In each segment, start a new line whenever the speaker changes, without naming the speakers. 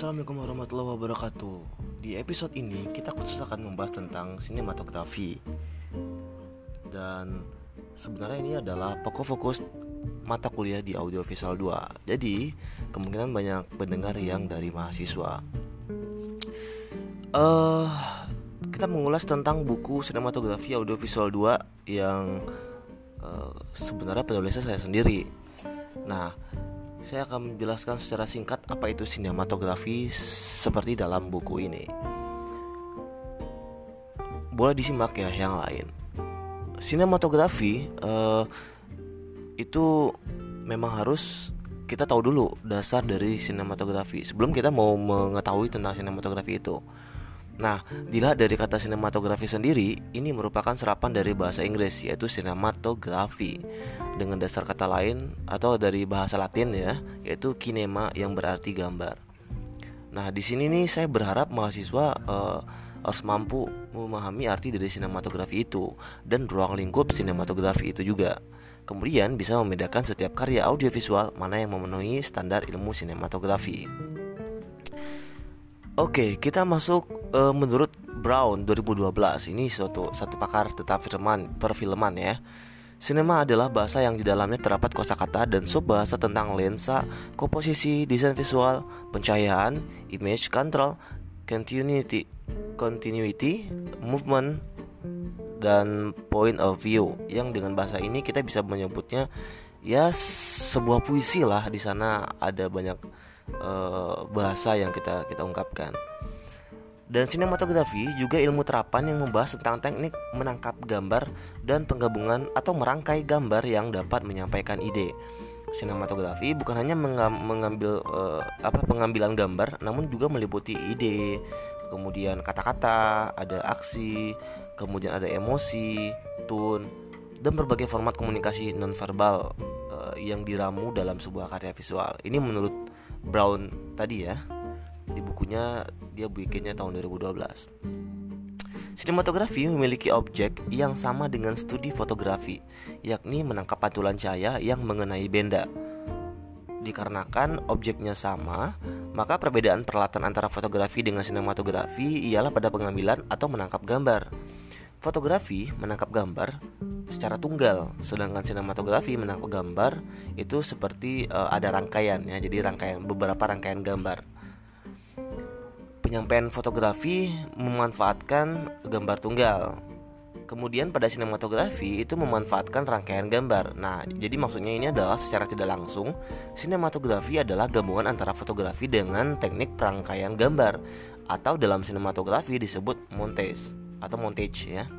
Assalamualaikum warahmatullahi wabarakatuh. Di episode ini kita khusus akan membahas tentang sinematografi. Dan sebenarnya ini adalah pokok fokus mata kuliah di audiovisual 2 Jadi kemungkinan banyak pendengar yang dari mahasiswa. Uh, Kita mengulas tentang buku sinematografi audiovisual 2 Yang uh, sebenarnya penulisnya saya sendiri. Nah saya akan menjelaskan secara singkat apa itu sinematografi seperti dalam buku ini. Boleh disimak ya yang lain. Sinematografi uh, itu memang harus kita tahu dulu dasar dari sinematografi sebelum kita mau mengetahui tentang sinematografi itu. Nah, dilihat dari kata sinematografi sendiri, ini merupakan serapan dari bahasa Inggris yaitu sinematografi dengan dasar kata lain atau dari bahasa Latin ya, yaitu kinema yang berarti gambar. Nah, di sini nih saya berharap mahasiswa uh, harus mampu memahami arti dari sinematografi itu dan ruang lingkup sinematografi itu juga. Kemudian bisa membedakan setiap karya audiovisual mana yang memenuhi standar ilmu sinematografi. Oke, kita masuk uh, menurut Brown 2012. Ini suatu satu pakar tentang firman perfilman ya. Sinema adalah bahasa yang di dalamnya terdapat kosakata dan subbahasa tentang lensa, komposisi, desain visual, pencahayaan, image control, continuity, continuity, movement, dan point of view. Yang dengan bahasa ini kita bisa menyebutnya ya sebuah puisi lah. Di sana ada banyak uh, bahasa yang kita kita ungkapkan. Dan sinematografi juga ilmu terapan yang membahas tentang teknik menangkap gambar dan penggabungan atau merangkai gambar yang dapat menyampaikan ide. Sinematografi bukan hanya mengambil uh, apa pengambilan gambar, namun juga meliputi ide, kemudian kata-kata, ada aksi, kemudian ada emosi, tone, dan berbagai format komunikasi nonverbal uh, yang diramu dalam sebuah karya visual. Ini menurut Brown tadi ya di bukunya dia bikinnya tahun 2012 Sinematografi memiliki objek yang sama dengan studi fotografi, yakni menangkap pantulan cahaya yang mengenai benda. Dikarenakan objeknya sama, maka perbedaan peralatan antara fotografi dengan sinematografi ialah pada pengambilan atau menangkap gambar. Fotografi menangkap gambar secara tunggal, sedangkan sinematografi menangkap gambar itu seperti uh, ada rangkaian ya, jadi rangkaian beberapa rangkaian gambar. Penyampaian fotografi memanfaatkan gambar tunggal. Kemudian pada sinematografi itu memanfaatkan rangkaian gambar. Nah, jadi maksudnya ini adalah secara tidak langsung sinematografi adalah gabungan antara fotografi dengan teknik perangkaian gambar atau dalam sinematografi disebut montage atau montage ya.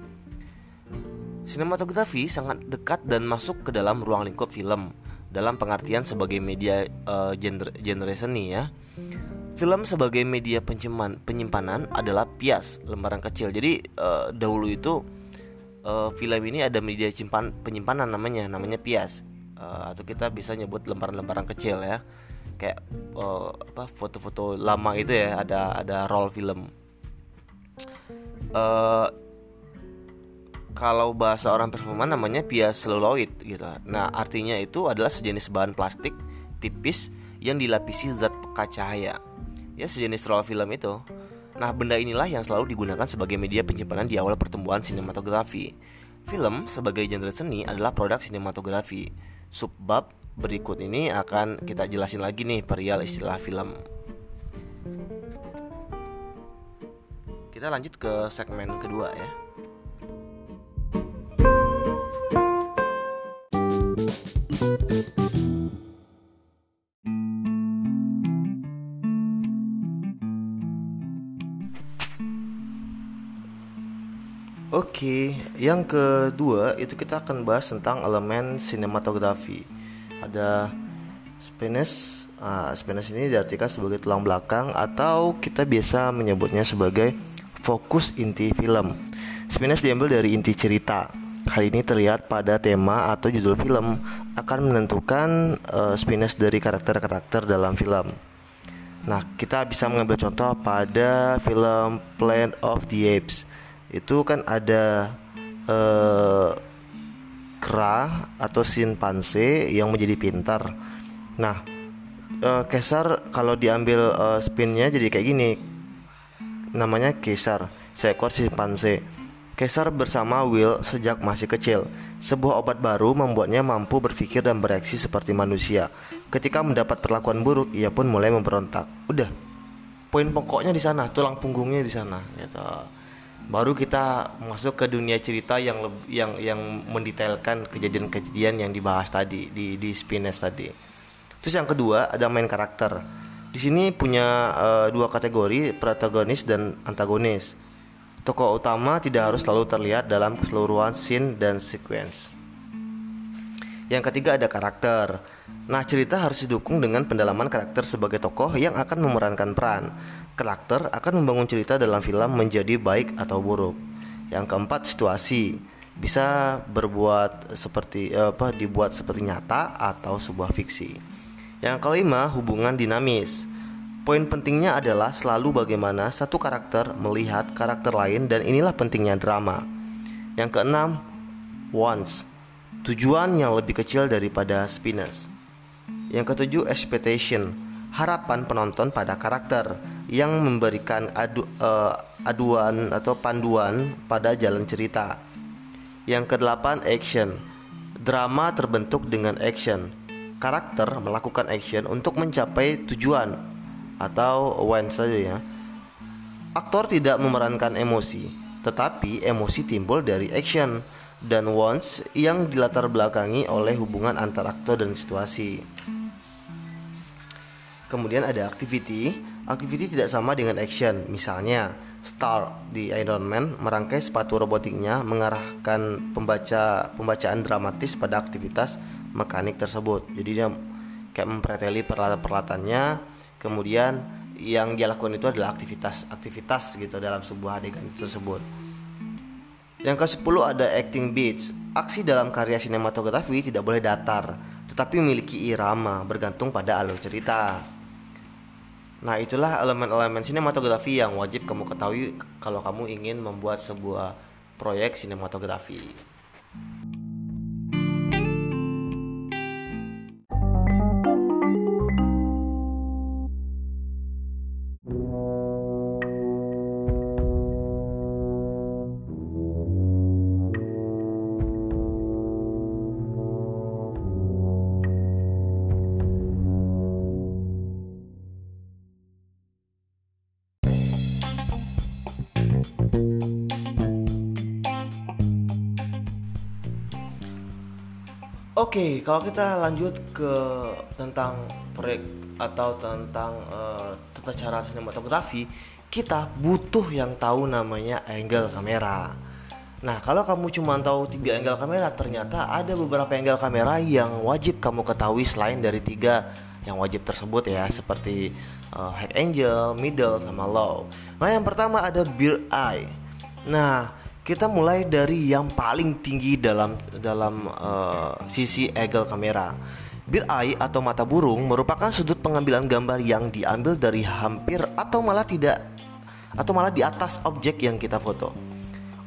Sinematografi sangat dekat dan masuk ke dalam ruang lingkup film dalam pengertian sebagai media uh, genre, genre seni ya. Film sebagai media penyimpanan, penyimpanan adalah pias lembaran kecil. Jadi uh, dahulu itu uh, film ini ada media simpan, penyimpanan namanya namanya pias uh, atau kita bisa nyebut lembaran-lembaran kecil ya. Kayak uh, apa foto-foto lama itu ya ada ada roll film uh, kalau bahasa orang perfilman namanya pias seluloid gitu. Nah, artinya itu adalah sejenis bahan plastik tipis yang dilapisi zat pekat cahaya. Ya, sejenis roll film itu. Nah, benda inilah yang selalu digunakan sebagai media penyimpanan di awal pertumbuhan sinematografi. Film sebagai genre seni adalah produk sinematografi. Subbab berikut ini akan kita jelasin lagi nih perihal istilah film. Kita lanjut ke segmen kedua ya. Oke, yang kedua itu kita akan bahas tentang elemen sinematografi. Ada Spanish, ah, Spanish ini diartikan sebagai tulang belakang atau kita biasa menyebutnya sebagai fokus inti film. Spinach diambil dari inti cerita. Hal ini terlihat pada tema atau judul film akan menentukan uh, spinach dari karakter-karakter dalam film. Nah, kita bisa mengambil contoh pada film Planet of the Apes. Itu kan ada uh, kera atau simpanse yang menjadi pintar. Nah, uh, Kesar kalau diambil uh, spinnya jadi kayak gini namanya Kesar seekor simpanse Kesar bersama Will sejak masih kecil. Sebuah obat baru membuatnya mampu berpikir dan bereaksi seperti manusia. Ketika mendapat perlakuan buruk, ia pun mulai memberontak. Udah, poin pokoknya di sana, tulang punggungnya di sana. Gitu. Baru kita masuk ke dunia cerita yang lebih, yang yang mendetailkan kejadian-kejadian yang dibahas tadi di di Spines tadi. Terus yang kedua ada main karakter. Di sini punya uh, dua kategori, protagonis dan antagonis. Tokoh utama tidak harus selalu terlihat dalam keseluruhan scene dan sequence. Yang ketiga ada karakter. Nah, cerita harus didukung dengan pendalaman karakter sebagai tokoh yang akan memerankan peran. Karakter akan membangun cerita dalam film menjadi baik atau buruk. Yang keempat, situasi bisa berbuat seperti eh, apa dibuat seperti nyata atau sebuah fiksi. Yang kelima, hubungan dinamis. Poin pentingnya adalah selalu bagaimana satu karakter melihat karakter lain dan inilah pentingnya drama. Yang keenam, wants. Tujuan yang lebih kecil daripada spinners. Yang ketujuh, expectation. Harapan penonton pada karakter yang memberikan adu, uh, aduan atau panduan pada jalan cerita. Yang kedelapan, action. Drama terbentuk dengan action. Karakter melakukan action untuk mencapai tujuan atau when saja ya. Aktor tidak memerankan emosi, tetapi emosi timbul dari action dan wants yang dilatar belakangi oleh hubungan antar aktor dan situasi. Kemudian ada activity. Activity tidak sama dengan action. Misalnya, Star di Iron Man merangkai sepatu robotiknya mengarahkan pembaca pembacaan dramatis pada aktivitas mekanik tersebut. Jadi dia kayak mempreteli peralatan-peralatannya kemudian yang dia lakukan itu adalah aktivitas-aktivitas gitu dalam sebuah adegan tersebut. Yang ke-10 ada acting beats. Aksi dalam karya sinematografi tidak boleh datar, tetapi memiliki irama bergantung pada alur cerita. Nah, itulah elemen-elemen sinematografi yang wajib kamu ketahui kalau kamu ingin membuat sebuah proyek sinematografi. Oke, okay, kalau kita lanjut ke tentang proyek atau tentang uh, tata cara sinematografi, kita butuh yang tahu namanya angle kamera. Nah, kalau kamu cuma tahu tiga angle kamera, ternyata ada beberapa angle kamera yang wajib kamu ketahui selain dari tiga yang wajib tersebut ya, seperti uh, high angle, middle, sama low. Nah, yang pertama ada beer eye. Nah, kita mulai dari yang paling tinggi dalam dalam uh, sisi angle kamera. Bill eye atau mata burung merupakan sudut pengambilan gambar yang diambil dari hampir atau malah tidak atau malah di atas objek yang kita foto.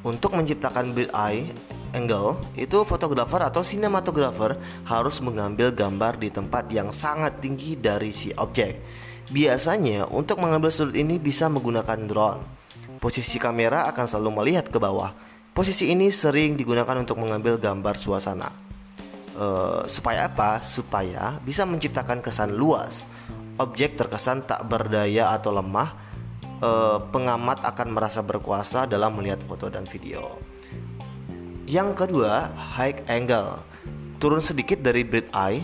Untuk menciptakan bill eye angle, itu fotografer atau sinematografer harus mengambil gambar di tempat yang sangat tinggi dari si objek. Biasanya untuk mengambil sudut ini bisa menggunakan drone. Posisi kamera akan selalu melihat ke bawah. Posisi ini sering digunakan untuk mengambil gambar suasana. Uh, supaya apa? Supaya bisa menciptakan kesan luas. Objek terkesan tak berdaya atau lemah. Uh, pengamat akan merasa berkuasa dalam melihat foto dan video. Yang kedua, high angle. Turun sedikit dari breath eye,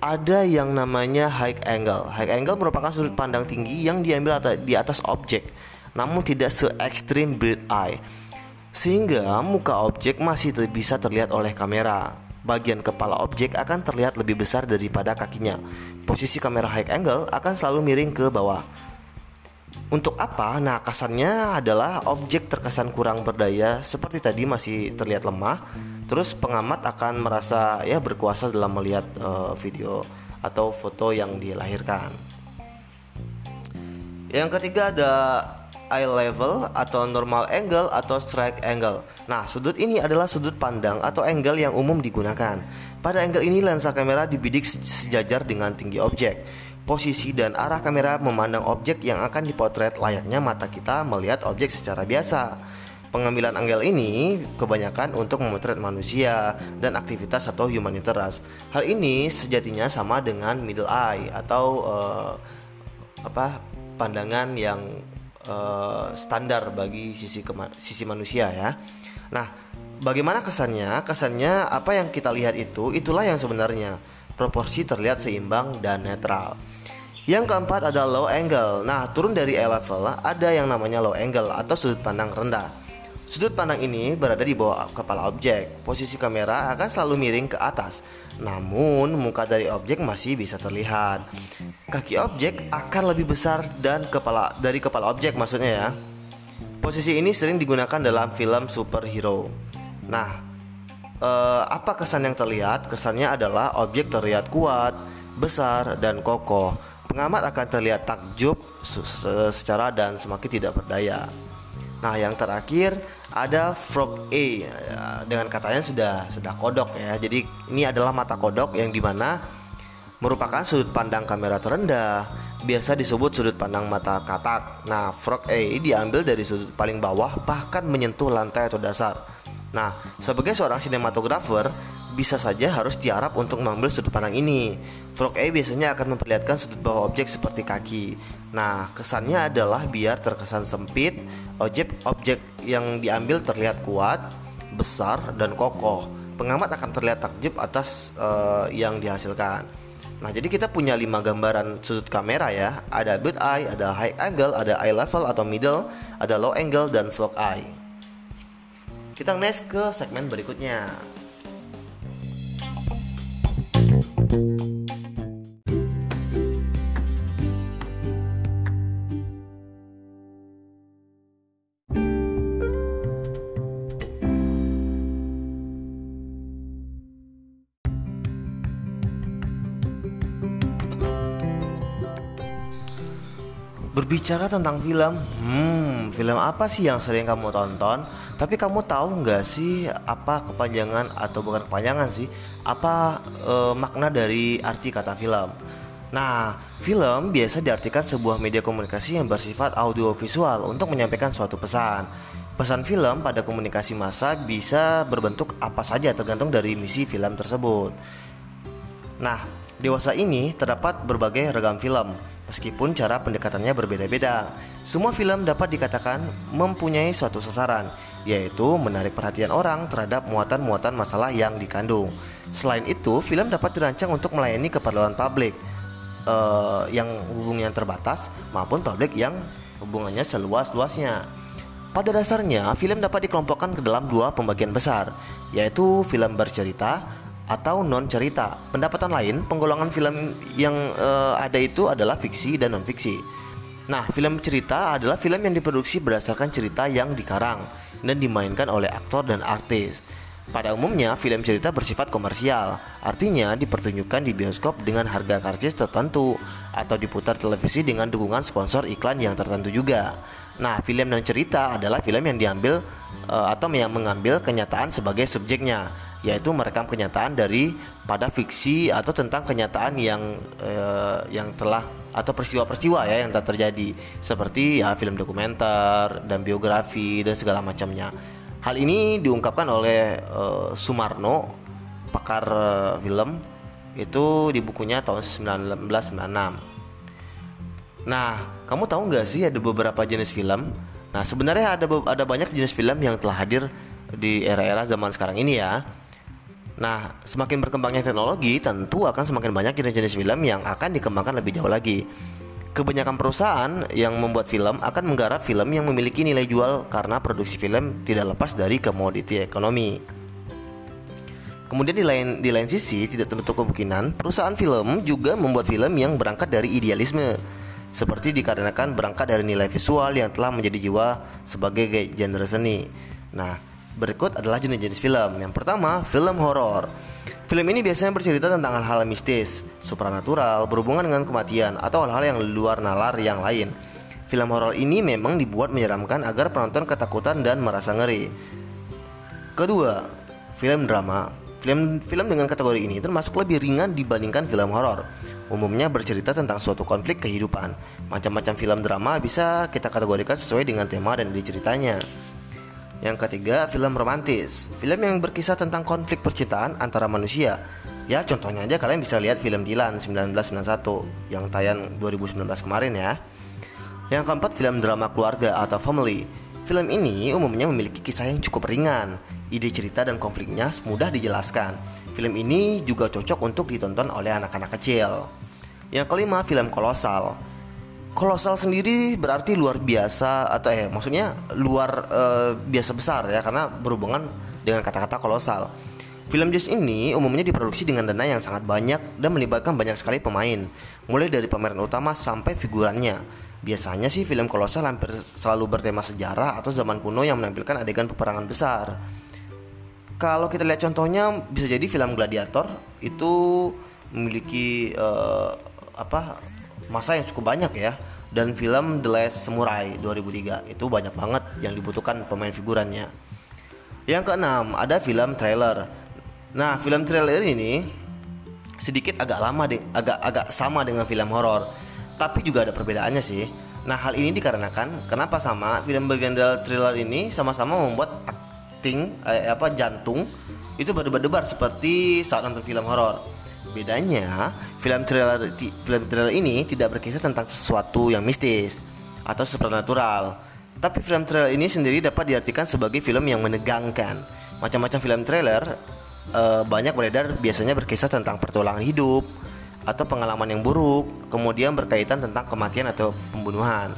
ada yang namanya high angle. High angle merupakan sudut pandang tinggi yang diambil di atas objek namun tidak se ekstrim bird eye sehingga muka objek masih bisa terlihat oleh kamera. Bagian kepala objek akan terlihat lebih besar daripada kakinya. Posisi kamera high angle akan selalu miring ke bawah. Untuk apa? Nah, kasarnya adalah objek terkesan kurang berdaya seperti tadi masih terlihat lemah. Terus pengamat akan merasa ya berkuasa dalam melihat uh, video atau foto yang dilahirkan. Yang ketiga ada eye level atau normal angle atau strike angle. Nah, sudut ini adalah sudut pandang atau angle yang umum digunakan. Pada angle ini lensa kamera dibidik sejajar dengan tinggi objek. Posisi dan arah kamera memandang objek yang akan dipotret layaknya mata kita melihat objek secara biasa. Pengambilan angle ini kebanyakan untuk memotret manusia dan aktivitas atau human interest. Hal ini sejatinya sama dengan middle eye atau uh, apa pandangan yang uh, standar bagi sisi sisi manusia ya. Nah, bagaimana kesannya? Kesannya apa yang kita lihat itu itulah yang sebenarnya. Proporsi terlihat seimbang dan netral. Yang keempat ada low angle. Nah, turun dari eye level ada yang namanya low angle atau sudut pandang rendah. Sudut pandang ini berada di bawah kepala objek. Posisi kamera akan selalu miring ke atas. Namun, muka dari objek masih bisa terlihat. Kaki objek akan lebih besar dan kepala dari kepala objek maksudnya ya. Posisi ini sering digunakan dalam film superhero. Nah, eh, apa kesan yang terlihat? Kesannya adalah objek terlihat kuat, besar, dan kokoh. Pengamat akan terlihat takjub secara dan semakin tidak berdaya. Nah, yang terakhir ada frog A ya, dengan katanya sudah sudah kodok ya. Jadi ini adalah mata kodok yang di mana merupakan sudut pandang kamera terendah. Biasa disebut sudut pandang mata katak. Nah, frog A diambil dari sudut paling bawah bahkan menyentuh lantai atau dasar. Nah, sebagai seorang sinematografer, bisa saja harus tiarap untuk mengambil sudut pandang ini. Frog A biasanya akan memperlihatkan sudut bawah objek seperti kaki. Nah, kesannya adalah biar terkesan sempit, objek objek yang diambil terlihat kuat, besar dan kokoh. Pengamat akan terlihat takjub atas uh, yang dihasilkan. Nah, jadi kita punya lima gambaran sudut kamera ya. Ada bird eye, ada high angle, ada eye level atau middle, ada low angle dan frog eye. Kita next ke segmen berikutnya. Berbicara tentang film, hmm, film apa sih yang sering kamu tonton? Tapi kamu tahu nggak sih apa kepanjangan atau bukan kepanjangan sih? Apa e, makna dari arti kata film? Nah, film biasa diartikan sebuah media komunikasi yang bersifat audiovisual untuk menyampaikan suatu pesan. Pesan film pada komunikasi massa bisa berbentuk apa saja tergantung dari misi film tersebut. Nah, dewasa ini terdapat berbagai ragam film Meskipun cara pendekatannya berbeda-beda, semua film dapat dikatakan mempunyai suatu sasaran, yaitu menarik perhatian orang terhadap muatan-muatan masalah yang dikandung. Selain itu, film dapat dirancang untuk melayani keperluan publik uh, yang hubungannya terbatas maupun publik yang hubungannya seluas-luasnya. Pada dasarnya, film dapat dikelompokkan ke dalam dua pembagian besar, yaitu film bercerita atau non cerita. Pendapatan lain, penggolongan film yang uh, ada itu adalah fiksi dan non fiksi. Nah, film cerita adalah film yang diproduksi berdasarkan cerita yang dikarang dan dimainkan oleh aktor dan artis. Pada umumnya, film cerita bersifat komersial, artinya dipertunjukkan di bioskop dengan harga karcis tertentu atau diputar televisi dengan dukungan sponsor iklan yang tertentu juga. Nah, film non cerita adalah film yang diambil uh, atau yang mengambil kenyataan sebagai subjeknya yaitu merekam kenyataan dari pada fiksi atau tentang kenyataan yang eh, yang telah atau peristiwa-peristiwa ya yang telah terjadi seperti ya film dokumenter dan biografi dan segala macamnya. Hal ini diungkapkan oleh eh, Sumarno pakar eh, film itu di bukunya tahun 1996. Nah, kamu tahu nggak sih ada beberapa jenis film? Nah, sebenarnya ada ada banyak jenis film yang telah hadir di era-era zaman sekarang ini ya. Nah, semakin berkembangnya teknologi, tentu akan semakin banyak jenis-jenis film yang akan dikembangkan lebih jauh lagi. Kebanyakan perusahaan yang membuat film akan menggarap film yang memiliki nilai jual karena produksi film tidak lepas dari komoditi ekonomi. Kemudian di lain di lain sisi tidak tertutup kemungkinan perusahaan film juga membuat film yang berangkat dari idealisme seperti dikarenakan berangkat dari nilai visual yang telah menjadi jiwa sebagai genre seni. Nah, Berikut adalah jenis-jenis film. Yang pertama, film horor. Film ini biasanya bercerita tentang hal-hal mistis, supranatural, berhubungan dengan kematian, atau hal-hal yang luar nalar yang lain. Film horor ini memang dibuat menyeramkan agar penonton ketakutan dan merasa ngeri. Kedua, film drama. Film-film dengan kategori ini termasuk lebih ringan dibandingkan film horor. Umumnya bercerita tentang suatu konflik kehidupan. Macam-macam film drama bisa kita kategorikan sesuai dengan tema dan ide ceritanya. Yang ketiga, film romantis. Film yang berkisah tentang konflik percintaan antara manusia. Ya, contohnya aja kalian bisa lihat film Dilan 1991 yang tayang 2019 kemarin ya. Yang keempat, film drama keluarga atau family. Film ini umumnya memiliki kisah yang cukup ringan, ide cerita dan konfliknya mudah dijelaskan. Film ini juga cocok untuk ditonton oleh anak-anak kecil. Yang kelima, film kolosal. Kolosal sendiri berarti luar biasa atau eh maksudnya luar eh, biasa besar ya karena berhubungan dengan kata-kata kolosal. Film Jazz ini umumnya diproduksi dengan dana yang sangat banyak dan melibatkan banyak sekali pemain, mulai dari pemeran utama sampai figurannya. Biasanya sih film kolosal hampir selalu bertema sejarah atau zaman kuno yang menampilkan adegan peperangan besar kalau kita lihat contohnya bisa jadi film Gladiator itu memiliki uh, apa masa yang cukup banyak ya dan film The Last Samurai 2003 itu banyak banget yang dibutuhkan pemain figurannya. Yang keenam ada film trailer. Nah film trailer ini sedikit agak lama deh, agak agak sama dengan film horor, tapi juga ada perbedaannya sih. Nah hal ini dikarenakan kenapa sama film bagian trailer ini sama-sama membuat acting eh, apa jantung itu berdebar-debar seperti saat nonton film horor. Bedanya, film trailer film trailer ini tidak berkisah tentang sesuatu yang mistis atau supernatural. Tapi film trailer ini sendiri dapat diartikan sebagai film yang menegangkan. Macam-macam film trailer eh, banyak beredar biasanya berkisah tentang pertolongan hidup atau pengalaman yang buruk, kemudian berkaitan tentang kematian atau pembunuhan.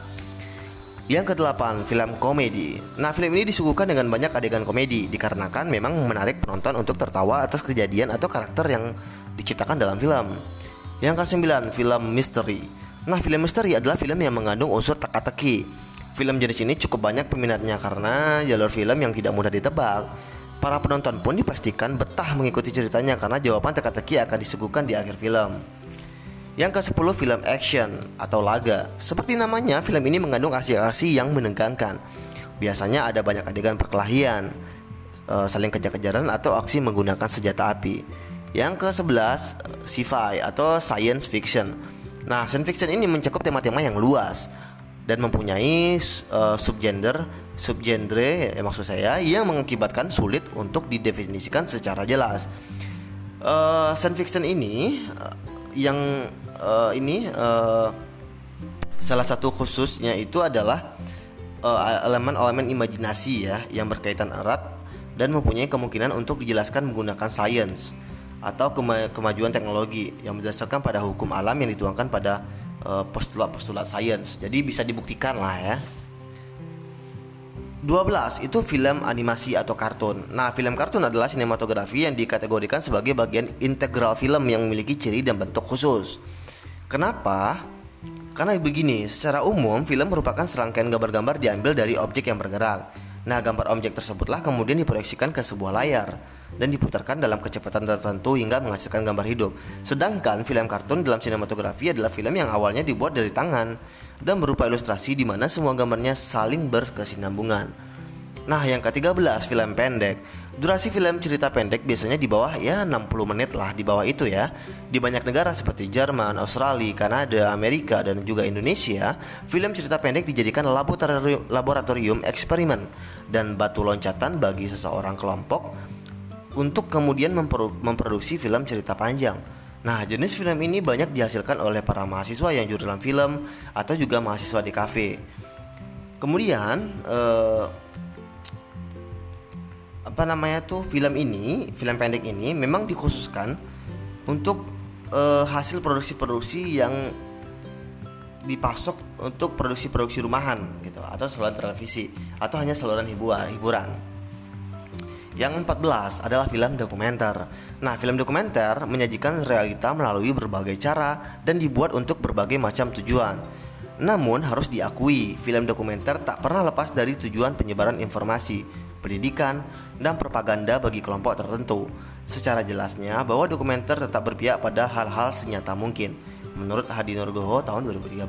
Yang kedelapan, film komedi. Nah, film ini disuguhkan dengan banyak adegan komedi dikarenakan memang menarik penonton untuk tertawa atas kejadian atau karakter yang diciptakan dalam film. Yang kesembilan, film misteri. Nah, film misteri adalah film yang mengandung unsur teka-teki. Film jenis ini cukup banyak peminatnya karena jalur film yang tidak mudah ditebak. Para penonton pun dipastikan betah mengikuti ceritanya karena jawaban teka-teki akan disuguhkan di akhir film. Yang ke-10 film action atau laga. Seperti namanya, film ini mengandung aksi-aksi yang menegangkan. Biasanya ada banyak adegan perkelahian, e, saling kejar-kejaran atau aksi menggunakan senjata api. Yang ke-11 sci-fi atau science fiction. Nah, science fiction ini mencakup tema-tema yang luas dan mempunyai uh, subgender subgenre eh, maksud saya yang mengakibatkan sulit untuk didefinisikan secara jelas. Uh, science fiction ini uh, yang uh, ini uh, salah satu khususnya itu adalah elemen-elemen uh, imajinasi ya yang berkaitan erat dan mempunyai kemungkinan untuk dijelaskan menggunakan sains atau kema kemajuan teknologi yang berdasarkan pada hukum alam yang dituangkan pada postulat-postulat sains. Jadi bisa dibuktikan lah ya. 12 itu film animasi atau kartun. Nah, film kartun adalah sinematografi yang dikategorikan sebagai bagian integral film yang memiliki ciri dan bentuk khusus. Kenapa? Karena begini, secara umum film merupakan serangkaian gambar-gambar diambil dari objek yang bergerak. Nah, gambar objek tersebutlah kemudian diproyeksikan ke sebuah layar dan diputarkan dalam kecepatan tertentu hingga menghasilkan gambar hidup. Sedangkan film kartun dalam sinematografi adalah film yang awalnya dibuat dari tangan dan berupa ilustrasi di mana semua gambarnya saling berkesinambungan. Nah, yang ke-13 film pendek. Durasi film cerita pendek biasanya di bawah ya 60 menit lah di bawah itu ya. Di banyak negara seperti Jerman, Australia, Kanada, Amerika dan juga Indonesia, film cerita pendek dijadikan laboratorium, laboratorium eksperimen dan batu loncatan bagi seseorang kelompok untuk kemudian memproduksi film cerita panjang. Nah, jenis film ini banyak dihasilkan oleh para mahasiswa yang jurusan film atau juga mahasiswa di kafe. Kemudian eh, apa namanya tuh film ini film pendek ini memang dikhususkan untuk uh, hasil produksi-produksi yang dipasok untuk produksi-produksi rumahan gitu atau saluran televisi atau hanya saluran hiburan hiburan. Yang 14 adalah film dokumenter. Nah, film dokumenter menyajikan realita melalui berbagai cara dan dibuat untuk berbagai macam tujuan. Namun harus diakui, film dokumenter tak pernah lepas dari tujuan penyebaran informasi, pendidikan, dan propaganda bagi kelompok tertentu. Secara jelasnya bahwa dokumenter tetap berpihak pada hal-hal senyata mungkin, menurut Hadi Nurgoho tahun 2013.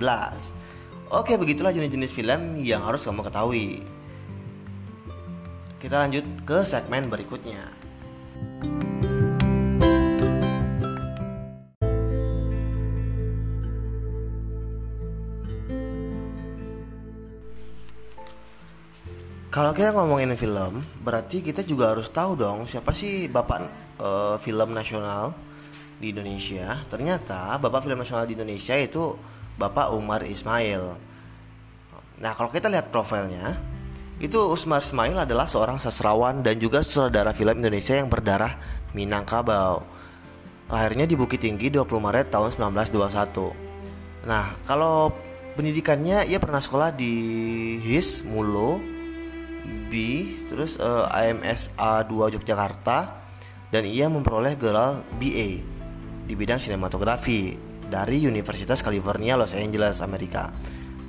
Oke, begitulah jenis-jenis film yang harus kamu ketahui. Kita lanjut ke segmen berikutnya. Kalau kita ngomongin film, berarti kita juga harus tahu dong siapa sih bapak uh, film nasional di Indonesia. Ternyata bapak film nasional di Indonesia itu Bapak Umar Ismail. Nah, kalau kita lihat profilnya, itu Umar Ismail adalah seorang sastrawan dan juga sutradara film Indonesia yang berdarah Minangkabau. Lahirnya di Bukit Tinggi 20 Maret tahun 1921. Nah, kalau pendidikannya ia pernah sekolah di HIS Mulo B terus uh, AMS A2 Yogyakarta dan ia memperoleh gelar BA di bidang sinematografi dari Universitas California Los Angeles Amerika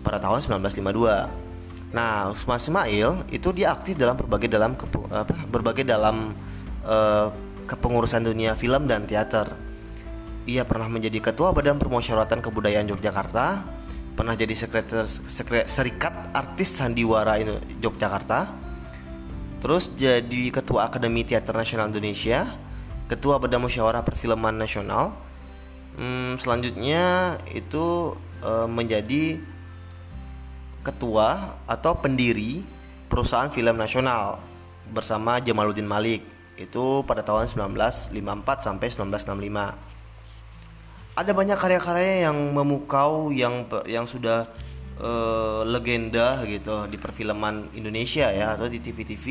pada tahun 1952. Nah, Usman Ismail itu dia aktif dalam berbagai dalam apa, berbagai dalam uh, kepengurusan dunia film dan teater. Ia pernah menjadi ketua Badan Permusyawaratan Kebudayaan Yogyakarta pernah jadi sekretaris Serikat Artis Sandiwara Yogyakarta. Terus jadi Ketua Akademi Teater Nasional Indonesia, Ketua Badan Musyawarah Perfilman Nasional. Hmm, selanjutnya itu e, menjadi ketua atau pendiri perusahaan film nasional bersama Jamaluddin Malik itu pada tahun 1954 sampai 1965 ada banyak karya-karya yang memukau yang yang sudah uh, legenda gitu di perfilman Indonesia ya atau di TV-TV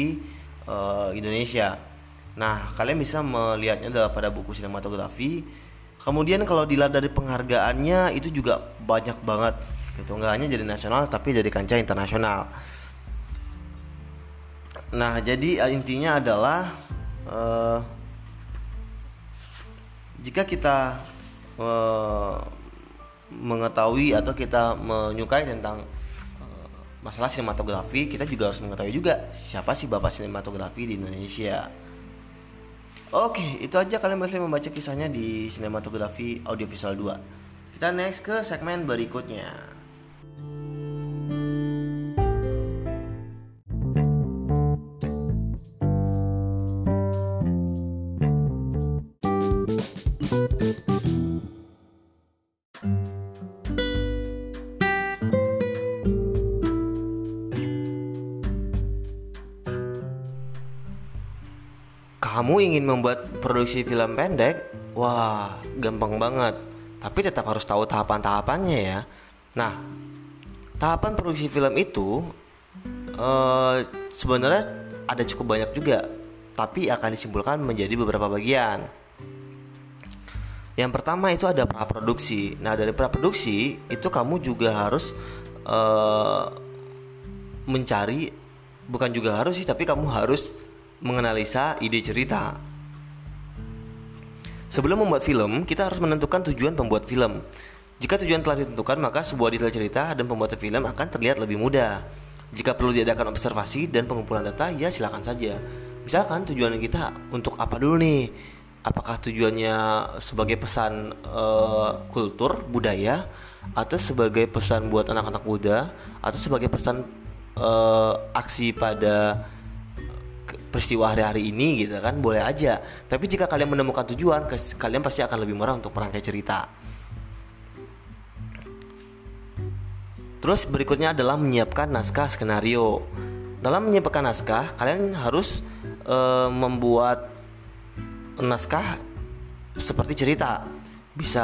uh, eh, Indonesia. Nah, kalian bisa melihatnya pada buku sinematografi. Kemudian kalau dilihat dari penghargaannya itu juga banyak banget gitu. Nggak hanya jadi nasional tapi jadi kancah internasional. Nah, jadi eh, intinya adalah uh, jika kita uh, mengetahui atau kita menyukai tentang masalah sinematografi, kita juga harus mengetahui juga siapa sih bapak sinematografi di Indonesia. Oke, itu aja kalian bisa membaca kisahnya di sinematografi audiovisual 2. Kita next ke segmen berikutnya. Ingin membuat produksi film pendek, wah, gampang banget. Tapi tetap harus tahu tahapan-tahapannya ya. Nah, tahapan produksi film itu uh, sebenarnya ada cukup banyak juga, tapi akan disimpulkan menjadi beberapa bagian. Yang pertama itu ada praproduksi. Nah, dari praproduksi itu kamu juga harus uh, mencari bukan juga harus sih, tapi kamu harus menganalisa ide cerita. Sebelum membuat film, kita harus menentukan tujuan pembuat film. Jika tujuan telah ditentukan, maka sebuah detail cerita dan pembuatan film akan terlihat lebih mudah. Jika perlu diadakan observasi dan pengumpulan data, ya silakan saja. Misalkan tujuan kita untuk apa dulu nih? Apakah tujuannya sebagai pesan uh, kultur, budaya, atau sebagai pesan buat anak-anak muda, atau sebagai pesan uh, aksi pada peristiwa hari-hari ini gitu kan boleh aja. Tapi jika kalian menemukan tujuan kalian pasti akan lebih murah untuk merangkai cerita. Terus berikutnya adalah menyiapkan naskah skenario. Dalam menyiapkan naskah kalian harus e, membuat naskah seperti cerita. Bisa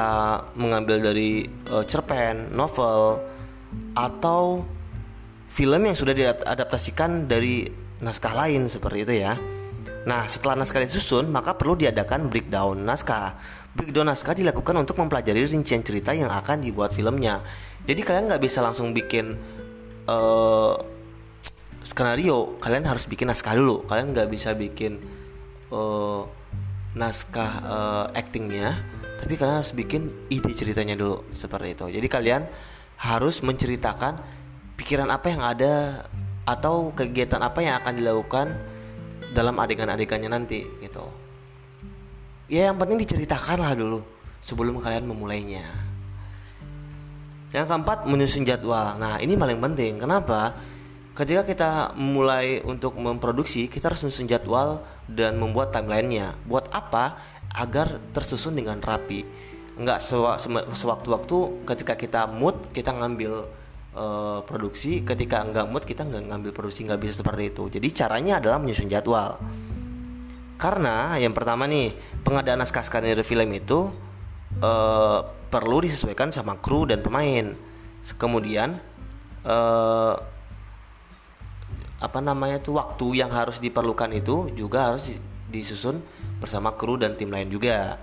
mengambil dari e, cerpen novel atau film yang sudah diadaptasikan dari naskah lain seperti itu ya. Nah, setelah naskah disusun, maka perlu diadakan breakdown naskah. Breakdown naskah dilakukan untuk mempelajari rincian cerita yang akan dibuat filmnya. Jadi kalian nggak bisa langsung bikin uh, skenario, kalian harus bikin naskah dulu. Kalian nggak bisa bikin uh, naskah uh, actingnya, tapi kalian harus bikin ide ceritanya dulu seperti itu. Jadi kalian harus menceritakan pikiran apa yang ada atau kegiatan apa yang akan dilakukan dalam adegan-adegannya nanti gitu. Ya yang penting diceritakan lah dulu sebelum kalian memulainya. Yang keempat menyusun jadwal. Nah ini paling penting. Kenapa? Ketika kita mulai untuk memproduksi kita harus menyusun jadwal dan membuat timelinenya. Buat apa? Agar tersusun dengan rapi. Nggak sewaktu-waktu ketika kita mood kita ngambil uh, produksi ketika nggak mood kita nggak ngambil produksi nggak bisa seperti itu jadi caranya adalah menyusun jadwal karena yang pertama nih pengadaan naskah skenario film itu uh, perlu disesuaikan sama kru dan pemain kemudian uh, apa namanya tuh waktu yang harus diperlukan itu juga harus disusun bersama kru dan tim lain juga.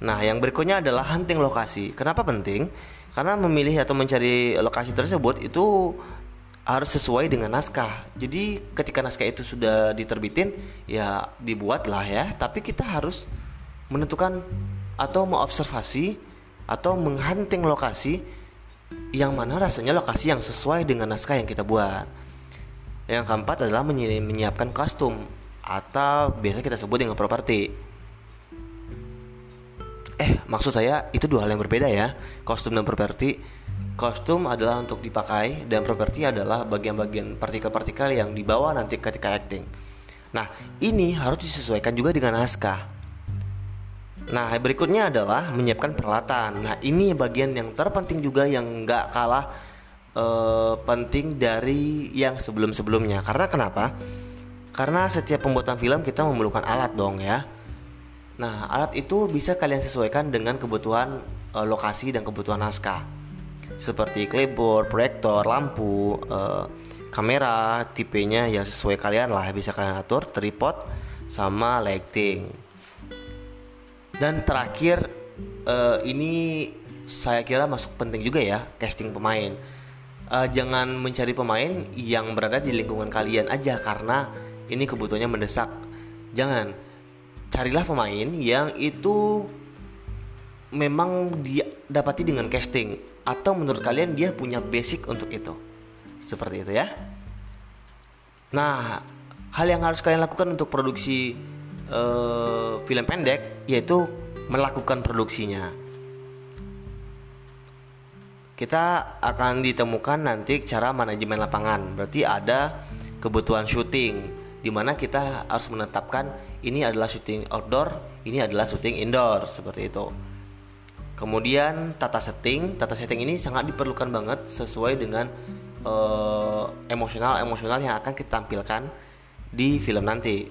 Nah, yang berikutnya adalah hunting lokasi. Kenapa penting? Karena memilih atau mencari lokasi tersebut itu harus sesuai dengan naskah. Jadi ketika naskah itu sudah diterbitin, ya dibuatlah ya. Tapi kita harus menentukan atau mengobservasi atau menghunting lokasi yang mana rasanya lokasi yang sesuai dengan naskah yang kita buat. Yang keempat adalah menyiapkan kostum atau biasa kita sebut dengan properti. Eh, maksud saya itu dua hal yang berbeda ya. Kostum dan properti. Kostum adalah untuk dipakai dan properti adalah bagian-bagian partikel-partikel yang dibawa nanti ketika acting. Nah, ini harus disesuaikan juga dengan naskah. Nah, berikutnya adalah menyiapkan peralatan. Nah, ini bagian yang terpenting juga yang nggak kalah uh, penting dari yang sebelum-sebelumnya. Karena kenapa? Karena setiap pembuatan film kita memerlukan alat dong ya. Nah, alat itu bisa kalian sesuaikan dengan kebutuhan uh, lokasi dan kebutuhan naskah. Seperti clipboard, proyektor, lampu, uh, kamera, tipenya ya sesuai kalian lah bisa kalian atur, tripod sama lighting. Dan terakhir uh, ini saya kira masuk penting juga ya casting pemain. Uh, jangan mencari pemain yang berada di lingkungan kalian aja karena ini kebutuhannya mendesak jangan carilah pemain yang itu memang dia dapati dengan casting atau menurut kalian dia punya basic untuk itu? Seperti itu ya. Nah hal yang harus kalian lakukan untuk produksi uh, film pendek yaitu melakukan produksinya. Kita akan ditemukan nanti cara manajemen lapangan. Berarti ada kebutuhan syuting di mana kita harus menetapkan ini adalah syuting outdoor, ini adalah syuting indoor seperti itu. Kemudian tata setting, tata setting ini sangat diperlukan banget sesuai dengan uh, emosional emosional yang akan kita tampilkan di film nanti.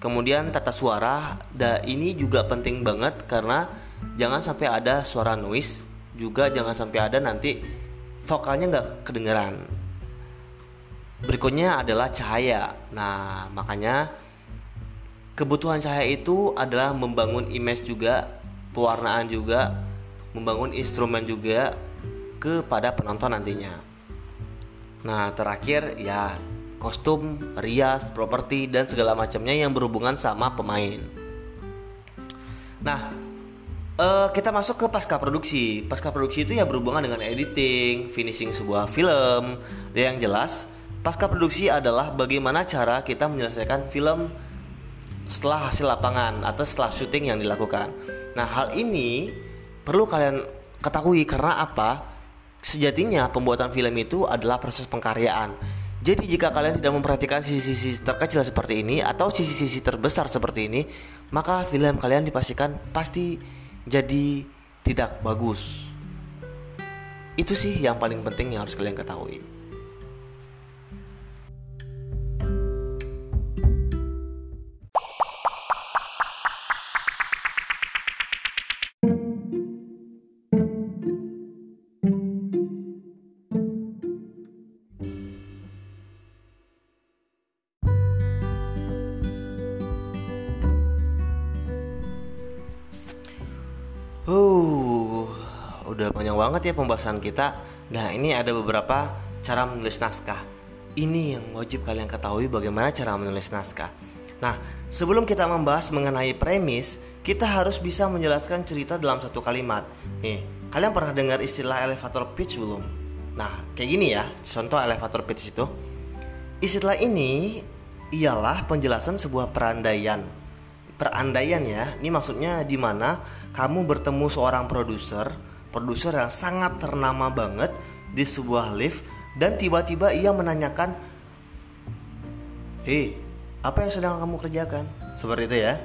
Kemudian tata suara, da ini juga penting banget karena jangan sampai ada suara noise, juga jangan sampai ada nanti vokalnya nggak kedengeran Berikutnya adalah cahaya. Nah, makanya kebutuhan cahaya itu adalah membangun image juga, pewarnaan juga, membangun instrumen juga kepada penonton nantinya. Nah, terakhir ya kostum, rias, properti dan segala macamnya yang berhubungan sama pemain. Nah, uh, kita masuk ke pasca produksi. Pasca produksi itu ya berhubungan dengan editing, finishing sebuah film. Yang jelas, Pasca produksi adalah bagaimana cara kita menyelesaikan film setelah hasil lapangan atau setelah syuting yang dilakukan. Nah, hal ini perlu kalian ketahui karena apa? Sejatinya pembuatan film itu adalah proses pengkaryaan. Jadi jika kalian tidak memperhatikan sisi-sisi terkecil seperti ini atau sisi-sisi terbesar seperti ini, maka film kalian dipastikan pasti jadi tidak bagus. Itu sih yang paling penting yang harus kalian ketahui. Udah panjang banget ya pembahasan kita. Nah, ini ada beberapa cara menulis naskah. Ini yang wajib kalian ketahui bagaimana cara menulis naskah. Nah, sebelum kita membahas mengenai premis, kita harus bisa menjelaskan cerita dalam satu kalimat. Nih, kalian pernah dengar istilah elevator pitch belum? Nah, kayak gini ya, contoh elevator pitch itu. Istilah ini ialah penjelasan sebuah perandaian. Perandaian ya, ini maksudnya di mana kamu bertemu seorang produser, produser yang sangat ternama banget di sebuah lift dan tiba-tiba ia menanyakan, "Hei, apa yang sedang kamu kerjakan?" Seperti itu ya.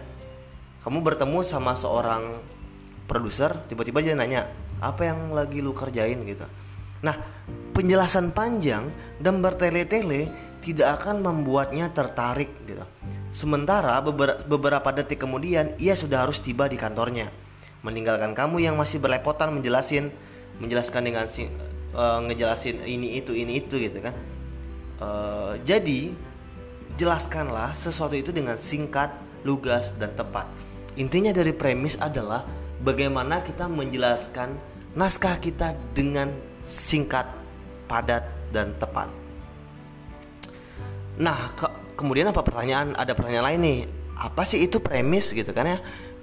Kamu bertemu sama seorang produser, tiba-tiba dia nanya, "Apa yang lagi lu kerjain?" gitu. Nah, penjelasan panjang dan bertele-tele tidak akan membuatnya tertarik gitu. Sementara beberapa detik kemudian ia sudah harus tiba di kantornya, meninggalkan kamu yang masih berlepotan menjelasin, menjelaskan dengan uh, ngejelasin ini itu ini itu gitu kan. Uh, jadi jelaskanlah sesuatu itu dengan singkat, lugas dan tepat. Intinya dari premis adalah bagaimana kita menjelaskan naskah kita dengan singkat, padat dan tepat. Nah, ke kemudian apa pertanyaan? Ada pertanyaan lain nih. Apa sih itu premis gitu kan ya?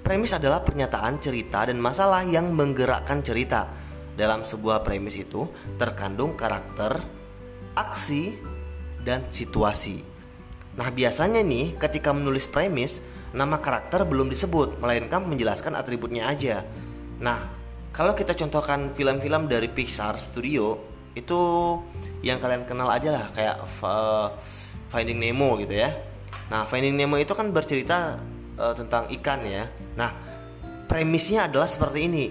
Premis adalah pernyataan cerita dan masalah yang menggerakkan cerita. Dalam sebuah premis itu terkandung karakter, aksi, dan situasi. Nah, biasanya nih ketika menulis premis, nama karakter belum disebut, melainkan menjelaskan atributnya aja. Nah, kalau kita contohkan film-film dari Pixar Studio, itu yang kalian kenal aja lah kayak uh, Finding Nemo gitu ya. Nah, Finding Nemo itu kan bercerita uh, tentang ikan ya. Nah, premisnya adalah seperti ini.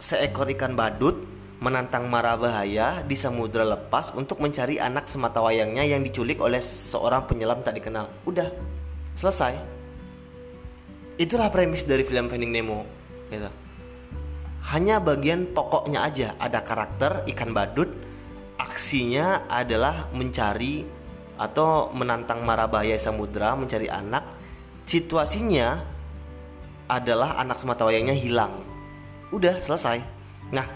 Seekor ikan badut menantang mara bahaya di samudra lepas untuk mencari anak semata wayangnya yang diculik oleh seorang penyelam tak dikenal. Udah, selesai. Itulah premis dari film Finding Nemo. Gitu. Hanya bagian pokoknya aja ada karakter ikan badut, aksinya adalah mencari atau menantang marabahaya samudra mencari anak situasinya adalah anak semata wayangnya hilang. Udah selesai. Nah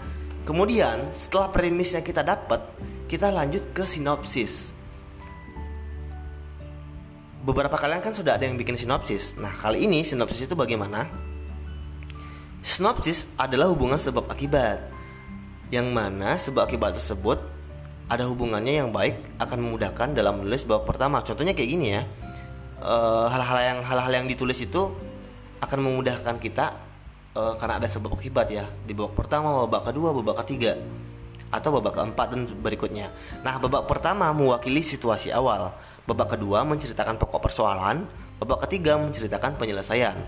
kemudian setelah premisnya kita dapat kita lanjut ke sinopsis. Beberapa kalian kan sudah ada yang bikin sinopsis. Nah kali ini sinopsis itu bagaimana? Sinopsis adalah hubungan sebab akibat. Yang mana sebab akibat tersebut ada hubungannya yang baik akan memudahkan dalam menulis babak pertama. Contohnya kayak gini ya. Eh, hal-hal uh, yang hal-hal yang ditulis itu akan memudahkan kita uh, karena ada sebab akibat ya di babak pertama, babak kedua, babak ketiga atau babak keempat dan berikutnya. Nah, babak pertama mewakili situasi awal, babak kedua menceritakan pokok persoalan, babak ketiga menceritakan penyelesaian.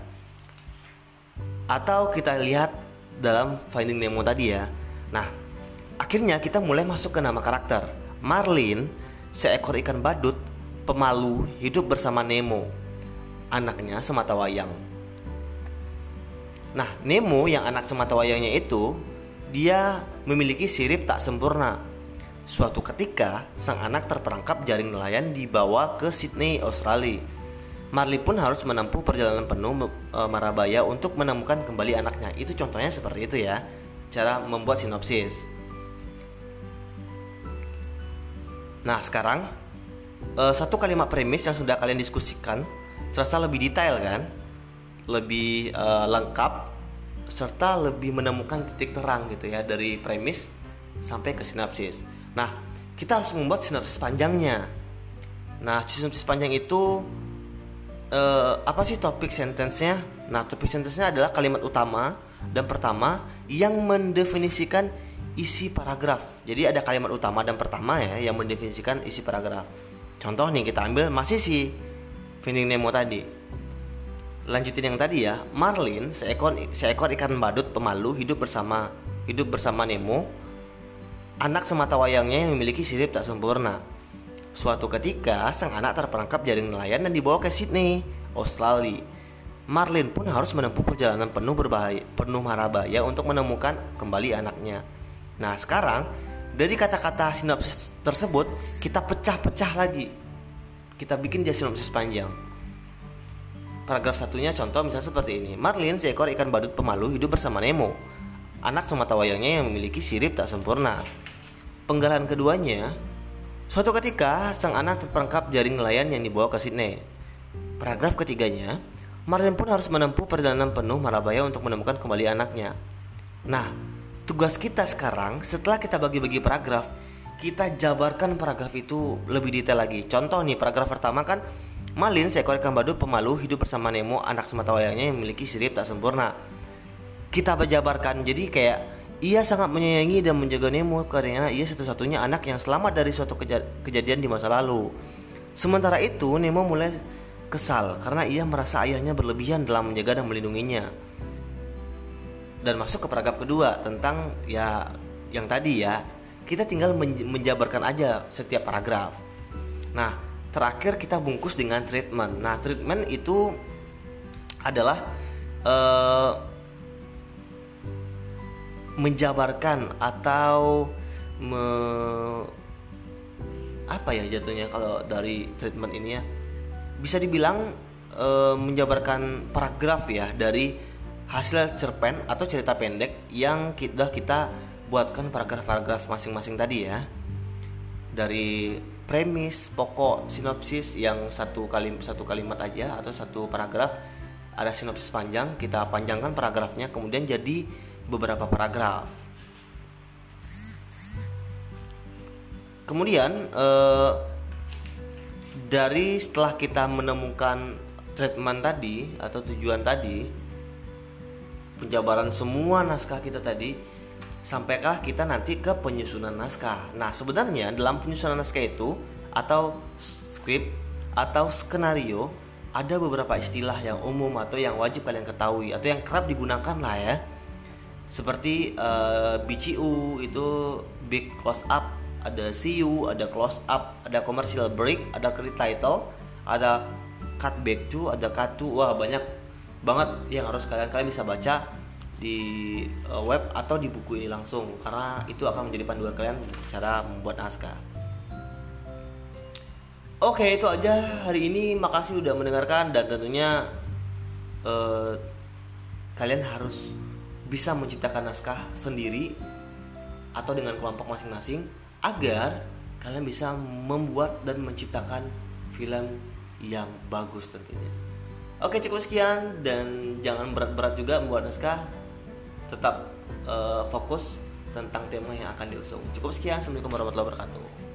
Atau kita lihat dalam Finding Nemo tadi ya. Nah, Akhirnya kita mulai masuk ke nama karakter. Marlin, seekor ikan badut, pemalu, hidup bersama Nemo, anaknya semata wayang. Nah, Nemo yang anak semata wayangnya itu, dia memiliki sirip tak sempurna. Suatu ketika, sang anak terperangkap jaring nelayan dibawa ke Sydney, Australia. Marlin pun harus menempuh perjalanan penuh e, marabaya untuk menemukan kembali anaknya. Itu contohnya seperti itu ya, cara membuat sinopsis. Nah sekarang uh, satu kalimat premis yang sudah kalian diskusikan terasa lebih detail kan, lebih uh, lengkap serta lebih menemukan titik terang gitu ya dari premis sampai ke sinopsis. Nah kita harus membuat sinopsis panjangnya. Nah sinopsis panjang itu uh, apa sih topik sentence-nya? Nah topik sentence-nya adalah kalimat utama dan pertama yang mendefinisikan isi paragraf. Jadi ada kalimat utama dan pertama ya yang mendefinisikan isi paragraf. Contoh nih kita ambil masih si Finding Nemo tadi. Lanjutin yang tadi ya, Marlin seekor seekor ikan badut pemalu hidup bersama hidup bersama Nemo. Anak semata wayangnya yang memiliki sirip tak sempurna. Suatu ketika sang anak terperangkap jaring nelayan dan dibawa ke Sydney, Australia. Marlin pun harus menempuh perjalanan penuh berbahaya, penuh marabaya untuk menemukan kembali anaknya. Nah sekarang dari kata-kata sinopsis tersebut kita pecah-pecah lagi. Kita bikin dia sinopsis panjang. Paragraf satunya contoh misalnya seperti ini. Marlin seekor ikan badut pemalu hidup bersama Nemo. Anak semata wayangnya yang memiliki sirip tak sempurna. Penggalan keduanya, suatu ketika sang anak terperangkap jaring nelayan yang dibawa ke Sydney. Paragraf ketiganya, Marlin pun harus menempuh perjalanan penuh marabaya untuk menemukan kembali anaknya. Nah, tugas kita sekarang setelah kita bagi-bagi paragraf kita jabarkan paragraf itu lebih detail lagi. Contoh nih paragraf pertama kan Malin seekor ikan badut pemalu hidup bersama Nemo anak semata wayangnya yang memiliki sirip tak sempurna. Kita jabarkan jadi kayak ia sangat menyayangi dan menjaga Nemo karena ia satu-satunya anak yang selamat dari suatu keja kejadian di masa lalu. Sementara itu Nemo mulai kesal karena ia merasa ayahnya berlebihan dalam menjaga dan melindunginya dan masuk ke paragraf kedua tentang ya yang tadi ya kita tinggal menjabarkan aja setiap paragraf. Nah, terakhir kita bungkus dengan treatment. Nah, treatment itu adalah uh, menjabarkan atau me, apa ya jatuhnya kalau dari treatment ini ya bisa dibilang uh, menjabarkan paragraf ya dari hasil cerpen atau cerita pendek yang kita kita buatkan paragraf-paragraf masing-masing tadi ya. Dari premis pokok sinopsis yang satu kali satu kalimat aja atau satu paragraf ada sinopsis panjang kita panjangkan paragrafnya kemudian jadi beberapa paragraf. Kemudian eh, dari setelah kita menemukan treatment tadi atau tujuan tadi penjabaran semua naskah kita tadi sampailah kita nanti ke penyusunan naskah. Nah sebenarnya dalam penyusunan naskah itu atau skrip atau skenario ada beberapa istilah yang umum atau yang wajib kalian ketahui atau yang kerap digunakan lah ya. Seperti uh, eh, BCU itu big close up ada CU ada close up ada commercial break ada credit title ada cut back to ada cut to. Wah banyak banget yang harus kalian kalian bisa baca di uh, web atau di buku ini langsung. Karena itu akan menjadi panduan kalian cara membuat naskah. Oke itu aja hari ini. Makasih udah mendengarkan dan tentunya uh, kalian harus bisa menciptakan naskah sendiri atau dengan kelompok masing-masing agar kalian bisa membuat dan menciptakan film yang bagus tentunya. Oke cukup sekian dan jangan berat-berat juga membuat naskah tetap uh, fokus tentang tema yang akan diusung. Cukup sekian, assalamualaikum warahmatullahi wabarakatuh.